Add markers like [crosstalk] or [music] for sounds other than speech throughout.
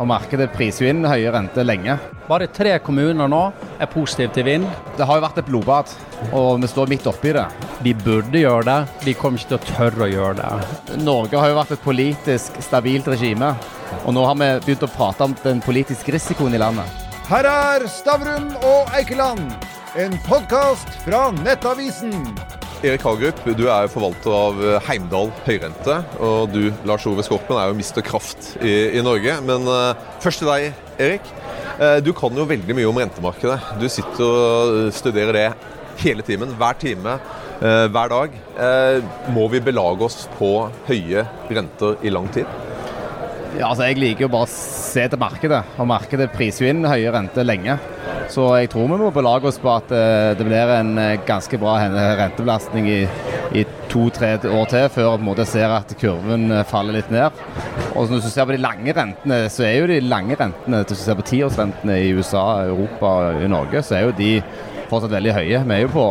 og markedet priser jo inn høye renter lenge. Bare tre kommuner nå er positive til vind. Det har jo vært et blodbad, og vi står midt oppi det. De burde gjøre det, de kommer ikke til å tørre å gjøre det. Norge har jo vært et politisk stabilt regime, og nå har vi begynt å prate om den politiske risikoen i landet. Her er Stavrum og Eikeland, en podkast fra Nettavisen. Erik Hagerup, du er forvalter av eh, Heimdal høyrente. Og du, Lars Ove Skorpen, er jo mister kraft i, i Norge. Men uh, først til deg, Erik. Uh, du kan jo veldig mye om rentemarkedet. Du sitter og studerer det hele timen, hver time, uh, hver dag. må vi belage oss på høye renter i lang tid? Ja, altså Jeg liker jo bare å se til markedet, og markedet priser jo inn høye renter lenge. Så jeg tror vi må belage oss på at uh, det blir en uh, ganske bra rentebelastning i, i to-tre år til, før vi ser at kurven uh, faller litt ned. Og Hvis du ser på de lange rentene, så er jo de lange rentene hvis du ser på tiårsrentene i USA, Europa og Norge, så er jo de fortsatt veldig høye. Vi er jo på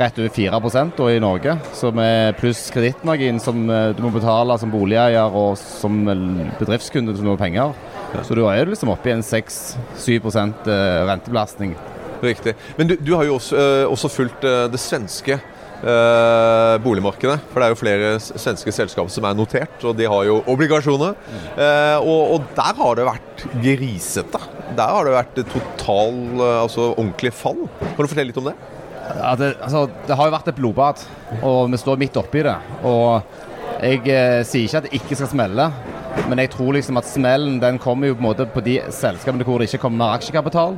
rett over 4% i Norge, som er pluss kredittmargin som du må betale som boligeier og som bedriftskunde til noen penger. Så da er du liksom oppe i en 6-7 eh, rentebelastning. Riktig. Men du, du har jo også, også fulgt det svenske eh, boligmarkedet. For det er jo flere svenske selskaper som er notert, og de har jo obligasjoner. Mm. Og, og, der har det vært grisete. Der har det vært total, altså ordentlig fall. Kan du fortelle litt om det? Ja, det, altså, det har jo vært et blodbad, og vi står midt oppi det. Og jeg sier ikke at det ikke skal smelle. Men jeg tror liksom at smellen den kommer jo på en måte på de selskapene hvor det ikke kommer mer aksjekapital.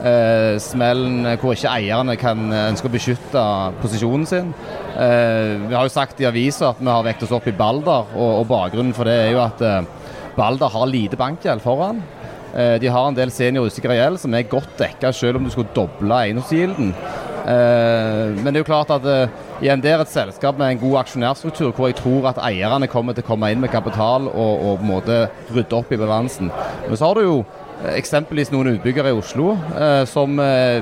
Eh, smellen hvor ikke eierne kan ønske å beskytte posisjonen sin. Eh, vi har jo sagt i avisa at vi har vekt oss opp i Balder, og, og bakgrunnen for det er jo at eh, Balder har lite bankgjeld foran. Eh, de har en del senior usikker gjeld som er godt dekka selv om du skulle doble eiendomsgilden. Eh, men det er jo klart at eh, igjen, det er et selskap med en god aksjonærstruktur, hvor jeg tror at eierne kommer til å komme inn med kapital og, og på en måte rydde opp i balansen. Men så har du jo eh, eksempelvis noen utbyggere i Oslo eh, som eh,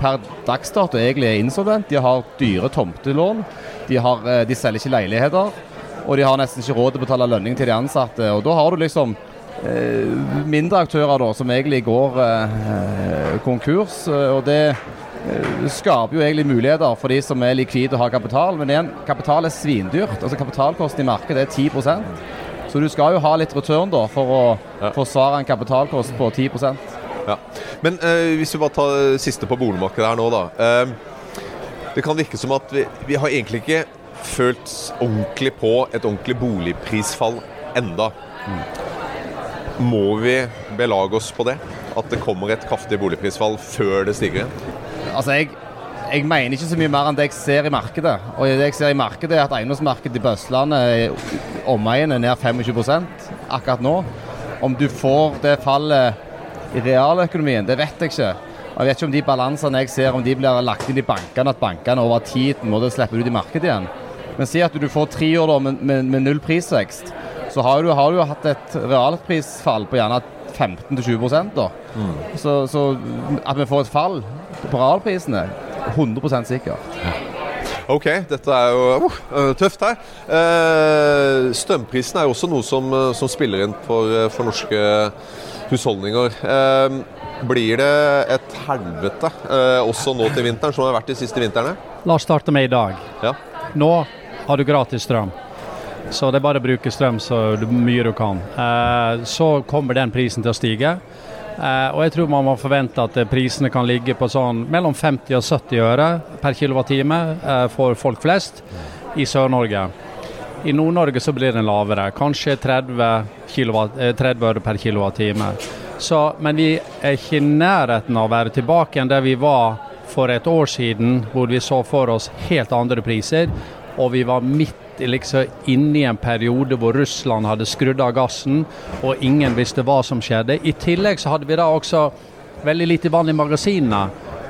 per dagsdato egentlig er insolvent. De har dyre tomtelån, de, har, eh, de, selger ikke leiligheter, og de har nesten ikke råd til å betale lønning til de ansatte. og Da har du liksom mindre aktører da, som egentlig går konkurs. og det skaper jo egentlig muligheter for de som er likvide og har kapital. Men igjen, kapital er svindyrt. altså Kapitalkosten i markedet er 10% Så du skal jo ha litt return da for å ja. forsvare en kapitalkost på 10% ja. Men eh, hvis vi bare tar siste på boligmarkedet her nå, da. Eh, det kan virke som at vi, vi, har egentlig ikke følt ordentlig på et ordentlig boligprisfall enda. Mm. Må vi belage oss på det? At det kommer et kraftig boligprisfall før det stiger igjen? Altså, jeg, jeg, mener ikke så mye mer enn det jeg ser i markedet. Og det jeg ser i markedet, er at eiendomsmarkedet på Østlandet omegn er ned 25 akkurat nå. Om du får det fallet i realøkonomien, det vet jeg ikke. Og jeg vet ikke om de balansene jeg ser, om de blir lagt inn i bankene, at bankene over tid må slippe ut i markedet igjen. Men si at du får tre år da, med, med, med, null prisvekst, så har du, har du hatt et realprisfall på gjerne 15-20 da. Mm. Så, så, at vi får et fall på realprisene, 100% sikkert. Ok, dette er jo uh, tøft her. Uh, strømprisen er jo også noe som, uh, som spiller inn for, for norske husholdninger. blir det et helvete også nå til vinteren, som det har vært de siste vintrene? La oss starte med i dag. Ja. Nå har du gratis strøm. Så det er bare å bruke strøm så mye du kan. så kommer den prisen til å stige. Eh, og jeg tror man må forvente at prisene kan ligge på sånn mellom 50 og 70 øre per kilowattime eh, for folk flest i Sør-Norge. I Nord-Norge så blir den lavere, kanskje 30, kilowatt, 30 eh, øre per kilowattime. men vi er ikke i nærheten av å være tilbake enn der vi var for et år siden, hvor vi så for oss helt andre priser. Og vi var midt liksom inne i en periode hvor Russland hadde skrudd av gassen, og ingen visste hva som skjedde. I tillegg så hadde vi da også veldig lite vann i magasinene.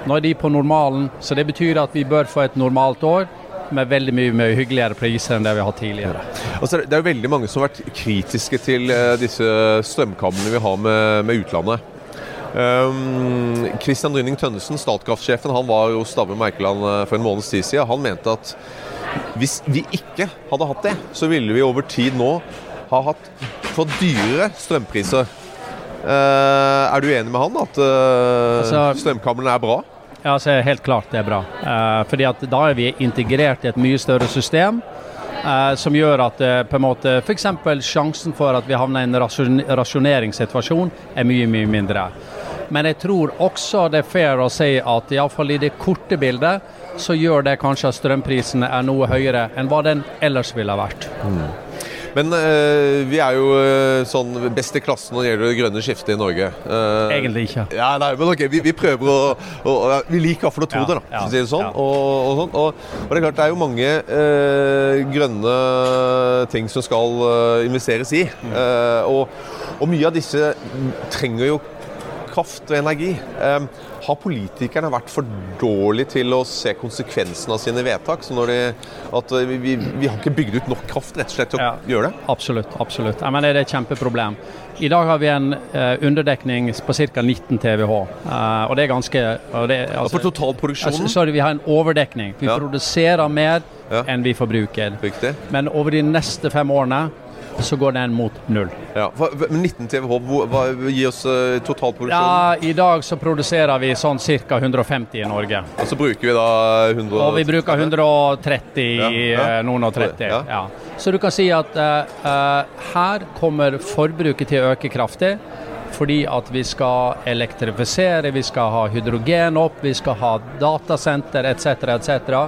Nå er de på normalen, så det betyr at vi bør få et normalt år med veldig mye, mye hyggeligere priser enn det vi har hatt tidligere. Altså, det er jo veldig mange som har vært kritiske til uh, disse strømkablene vi har med, med utlandet. Um, Christian Rynning Tønnesen, Statkraftsjefen, han var hos Stavre Meikeland eh, for en måneds tid siden. Han mente at hvis vi ikke hadde hatt det, så ville vi over tid nå ha hatt for dyre strømpriser Uh, er du enig med han at uh, Altså- strømkablene er bra? Ja, så er helt klart det er bra. Uh, fordi at da er vi integrert i et mye større system. Uh, som gjør at uh, på en måte f.eks. sjansen for at vi havner i en rasjon rasjoneringssituasjon er mye, mye mindre. Men jeg tror også det er fair å si at iallfall i det korte bildet så gjør det kanskje at strømprisene er noe høyere enn hva den ellers ville ha vært. Men øh, vi er jo øh, sånn best i klassen når det gjelder det grønne skiftet i Norge. Uh, Egentlig ikke. Ja, nei, men ok, Vi, vi prøver å, å å- Vi liker iallfall å tro det, da. ja, å si det sånn. ja. Og, og, sånn. Og, og det er klart det er jo mange øh, grønne ting som skal investeres i. Mm. Eh, og, og mye av disse trenger jo kraft og energi. Eh, har politikerne vært for dårlige til å se konsekvensen av sine vedtak? Så de, at vi, vi, vi har ikke bygd ut nok kraft rett og slett til å Ja. gjøre det? Absolutt. absolutt. Jeg mener Det er et kjempeproblem. I dag har vi en eh, underdekning på ca. 19 TWh. eh, og det er ganske det, Altså, for totalproduksjonen? altså, sorry, vi har en overdekning. Vi Ja. produserer mer Ja. enn vi forbruker. Riktig. Men over de neste fem årene så går den mot null. Ja, for, men 19 TWh, hva gir oss uh, totalproduksjonen? Ja, I dag så produserer vi sånn ca. 150 i Norge. Og så bruker vi da 100 Og vi bruker 130 Ja, ja. eh, noen og 30. Ja. Ja. Så du kan si at eh, eh, her kommer forbruket til å øke kraftig. Fordi at vi skal elektrifisere, vi skal ha hydrogen opp, vi skal ha datasenter etc. etc.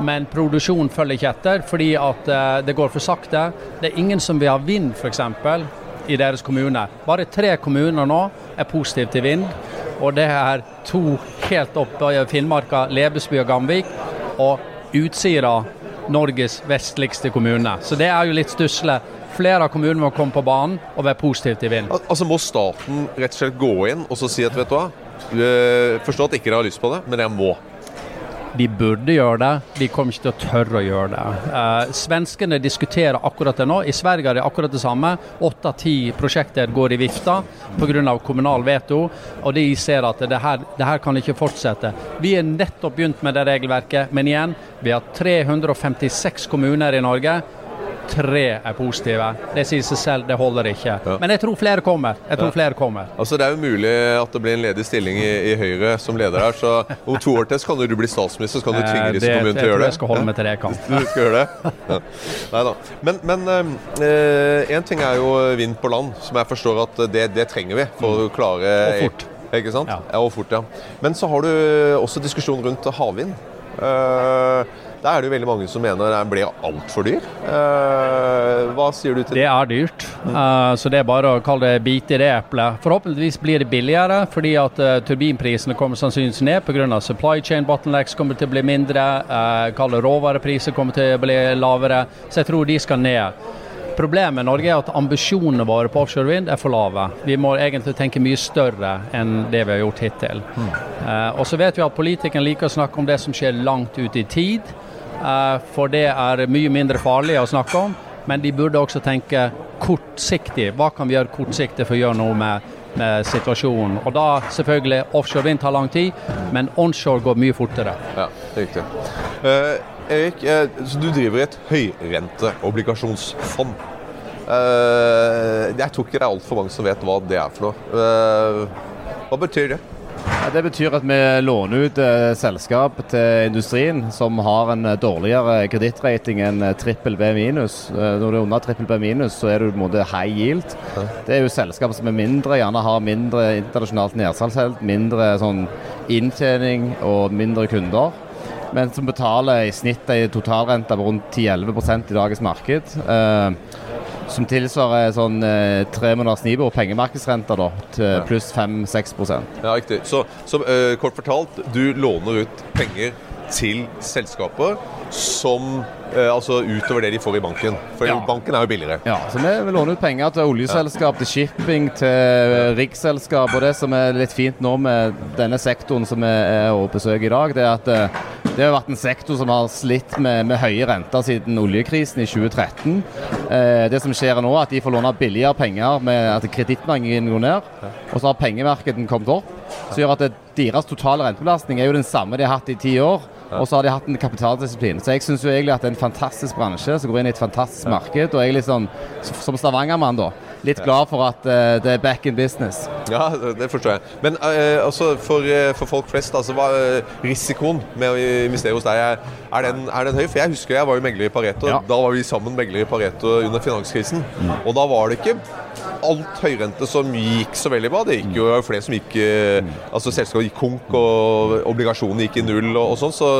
Men produksjonen følger ikke etter fordi at eh, det går for sakte. Det er ingen som vil ha vind f.eks. i deres kommune. Bare tre kommuner nå er positive til vind. Og det er to helt oppe i Finnmarka, Lebesby og Gamvik. Og Utsira, Norges vestligste kommune. Så det er jo litt stusslig. Flere av kommunene må komme på banen og være positive til vind. Al altså Må staten rett og slett gå inn og så si at vet du hva eh, Forstår at ikke dere har lyst på det, men jeg må. De burde gjøre det, de kommer ikke til å tørre å gjøre det. Eh, svenskene diskuterer akkurat det nå. I Sverige er det akkurat det samme. Åtte av ti prosjekter går i vifta pga. kommunal veto. Og de ser at det her, det her kan ikke fortsette. Vi er nettopp begynt med det regelverket, men igjen, vi har 356 kommuner i Norge. Tre er positive. Det sier seg selv, det holder ikke. Ja. Men jeg tror flere kommer. Jeg tror Ja. flere kommer. Altså Det er jo mulig at det blir en ledig stilling i, i Høyre som leder her, så om to år til så kan du bli statsminister, så kan du tvinge Eh, disse det, kommunene til å tror det. jeg skal holde meg til det jeg kan. [laughs] Du skal gjøre det? Ja. Nei da. Men, men én ting er jo vind på land, som jeg forstår at det, det trenger vi for å klare Og fort. Ikke sant? Ja. Ja. og fort, ja. Men så har du også diskusjon rundt havvind. Eh, der er det jo veldig mange som mener den blir altfor dyr. Eh, hva sier du til Det Det er dyrt, eh, så det er bare å kalle det bite i det eplet. Forhåpentligvis blir det billigere, fordi at eh, turbinprisene kommer sannsynligvis ned pga. supply chain bottlenecks kommer til å bli mindre. Uh, Kall det råvarepriser kommer til å bli lavere. Så jeg tror de skal ned. Problemet i Norge er at ambisjonene våre på offshore vind er for lave. Vi må egentlig tenke mye større enn det vi har gjort hittil. Eh, og så vet vi at politikerne liker å snakke om det som skjer langt ut i tid. Eh, for det er mye mindre farlig å snakke om. Men de burde også tenke kortsiktig. Hva kan vi gjøre kortsiktig for å gjøre noe med, med situasjonen? Og da selvfølgelig offshore vind tar lang tid, men onshore går mye fortere. Ja, riktig. Uh, Erik, uh, så du driver et høyrenteobligasjonsfond. Uh, jeg tror ikke det er altfor mange som vet hva det er for noe. Hva betyr det? Det betyr at vi låner ut eh, selskap til industrien som har en eh, dårligere kredittrating enn eh, trippel B minus. Eh, når du er under trippel B minus, så er du på en måte high yield. Det er jo selskap som er mindre, gjerne har mindre internasjonalt nedsalgshelt, mindre sånn inntjening og mindre kunder. Men som betaler i snitt en totalrente på rundt 10-11% i dagens marked. Eh, som tilsvarer sånn eh, tre måneders Nibor pengemarkedsrente da, til pluss 5-6% Ja, riktig. Så, så eh, kort fortalt, du låner ut penger til selskaper som eh, Altså utover det de får i banken. For Ja. banken er jo billigere. Ja, så vi låner ut penger til oljeselskap, til shipping, til riggselskap. Og det som er litt fint nå med denne sektoren som vi er og besøker i dag, det er at eh, det har vært en sektor som har slitt med, med høye renter siden oljekrisen i 2013. Eh, det som skjer nå, er at de får låne billigere penger med at kredittmengden går ned. Og så har pengemarkedet kommet opp, som gjør at det, deres totale rentebelastning er jo den samme de har hatt i ti år. Og så har de hatt en kapitaldisiplin. Så jeg syns egentlig at det er en fantastisk bransje som går inn i et fantastisk marked. Og jeg liksom, som Stavanger-mann, da, litt glad for at uh, det er back in business. Ja, det forstår jeg. Men uh, altså, for, uh, for folk flest, altså, hva, risikoen med å investere hos deg, er, er, den, er den høy? For jeg husker jeg var jo megler i Pareto. Ja. Da var vi sammen megler i Pareto under finanskrisen. Og da var det ikke alt høyrente som gikk så veldig bra. Det gikk jo flere som gikk eh, Altså selskapet gikk konk, og obligasjonene gikk i null og, og sånn. Så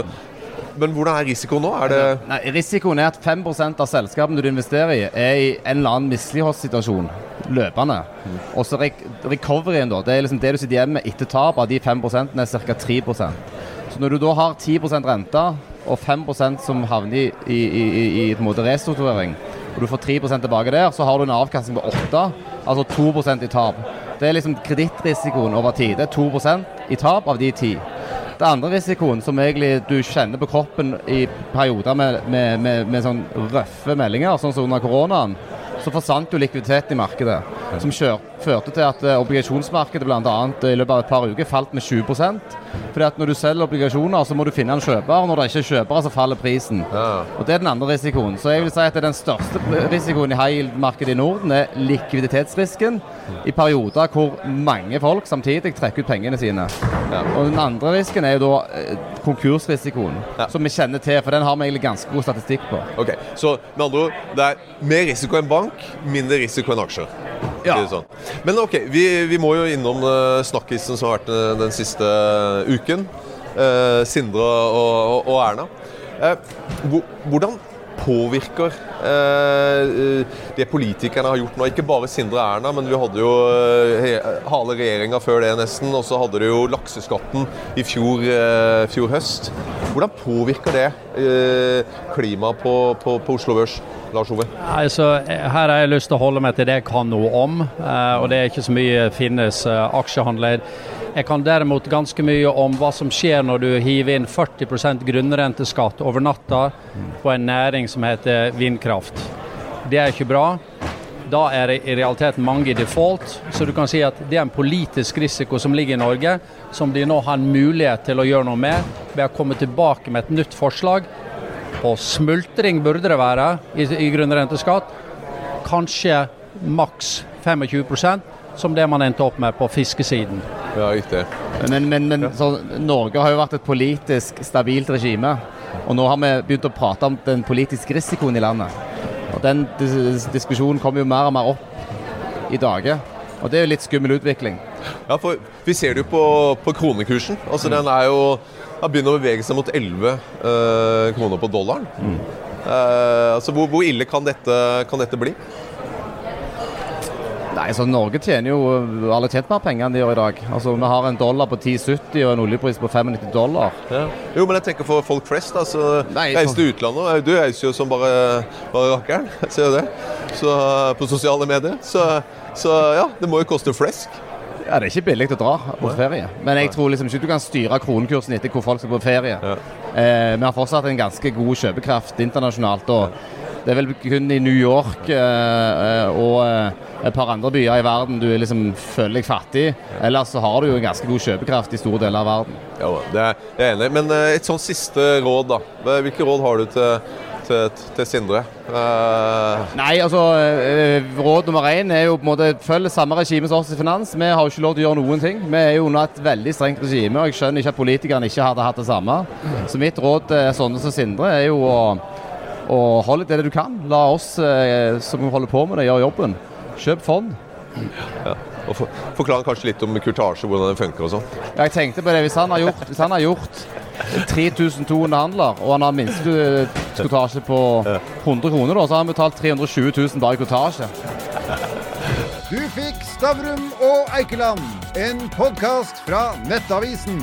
men hvordan er risikoen nå? Er det Nei, risikoen er at 5% av selskapene du investerer i, er i en eller annen misligholdssituasjon løpende. Og så re recoveryen, da. Det er liksom det du sitter igjen med etter tap av de 5% er ca. 3% Så når du da har 10% rente og 5% som havner i, i, i, i, i på måte restrukturering, og du får 3% tilbake der, så har du en avkastning på 8 altså 2% i tap. Det er liksom kredittrisikoen over tid. Det er 2% i tap av de 10 det andre risikoen, som egentlig du kjenner på kroppen i perioder med, med, med, med sånn røffe meldinger, sånn som under koronaen, så forsvant jo likviditeten i markedet. Som kjør, førte til at eh, obligasjonsmarkedet blant annet, i løpet av et par uker falt med 20% fordi at Når du selger obligasjoner, så må du finne en kjøper. Når det ikke er kjøpere, så faller prisen. Ja. Og Det er den andre risikoen. Så jeg vil si at Den største risikoen i high yield-markedet i Norden er likviditetsrisken i perioder hvor mange folk samtidig trekker ut pengene sine. Ja. Og Den andre risken er jo da eh, konkursrisikoen, Ja. som vi kjenner til. For den har vi egentlig ganske god statistikk på. Ok, Så med andre ord, det er mer risiko enn bank, mindre risiko enn aksjer. Ja. Sånn. Men ok, vi, vi må jo innom uh, snakkisen som har vært uh, den siste uh, uken. Uh, Sindre og, og, og Erna. Uh, hvordan påvirker det politikerne har gjort nå, ikke bare Sindre Erna, men vi hadde jo hale he- regjeringa før det nesten, og så hadde du jo lakseskatten i fjor, fjor høst. Hvordan påvirker det klimaet på, på, på Oslo Børs? Lars Ove? Altså, her har jeg lyst til å holde meg til det jeg kan noe om, eh, og det er ikke så mye finnes eh, aksjehandler. Jeg kan derimot ganske mye om hva som skjer når du hiver inn 40% grunnrenteskatt over natta på en næring som heter vindkraft. Det er ikke bra. Da er det i realiteten mange i default, så du kan si at det er en politisk risiko som ligger i Norge, som de nå har en mulighet til å gjøre noe med ved å komme tilbake med et nytt forslag og smultring burde det være i grunnrenteskatt. Kanskje maks 25 som det man endte opp med på fiskesiden. Ja, riktig. Men, men, men så, Norge har jo vært et politisk stabilt regime. Og nå har vi begynt å prate om den politiske risikoen i landet. Og Den dis diskusjonen kommer jo mer og mer opp i dager. Og det er jo litt skummel utvikling. Ja, for Vi ser det jo på, på kronekursen. Altså Den er jo den begynner å bevege seg mot 11 eh, kroner på dollaren. Eh, altså hvor, hvor ille kan dette, kan dette bli? Nei, så Norge tjener jo alle tjent mer penger enn de gjør i dag. Altså Vi har en dollar på 10,70 og en oljepris på 95 dollar. Jo, men jeg tenker for folk flest. altså Nei, Reise til utlandet. Du reiser jo som bare, bare rakkeren. [laughs] Ser du det? Så, på sosiale medier. Så, så ja, det må jo koste flesk. Ja, Det er ikke billig å dra på ferie. Men jeg tror liksom ikke du kan styre kronekursen etter hvor folk skal på ferie. Ja. Eh, vi har fortsatt en ganske god kjøpekraft internasjonalt. og Det er vel kun i New York eh, og eh, et par andre byer i verden du liksom føler deg fattig. Ellers så har du jo en ganske god kjøpekraft i store deler av verden. Ja, det er det er jeg enig. Men eh, et sånn siste råd, da. Hvilke råd har du til, til, til Sindre? Uh... Nei, altså eh, Råd nummer én er jo på en måte følg samme regime som oss i finans. Vi har jo ikke lov til å gjøre noen ting. Vi er jo under et veldig strengt regime, og jeg skjønner ikke at politikerne ikke hadde hatt det samme. Så mitt råd til sånne som Sindre er jo å, å hold litt det du kan. La oss eh, som holder på med det, gjøre jobben. Kjøp fond. og for, Forklar kanskje litt om kurtasje, hvordan den funker og sånn. Ja, Jeg tenkte på det, Hvis han har gjort, hvis han har gjort 3200 handler, og han har minstekurtasje på 100 kroner, da, så har han betalt 320 000 bare i kurtasje. Du fikk Stavrum og Eikeland, en podkast fra Nettavisen.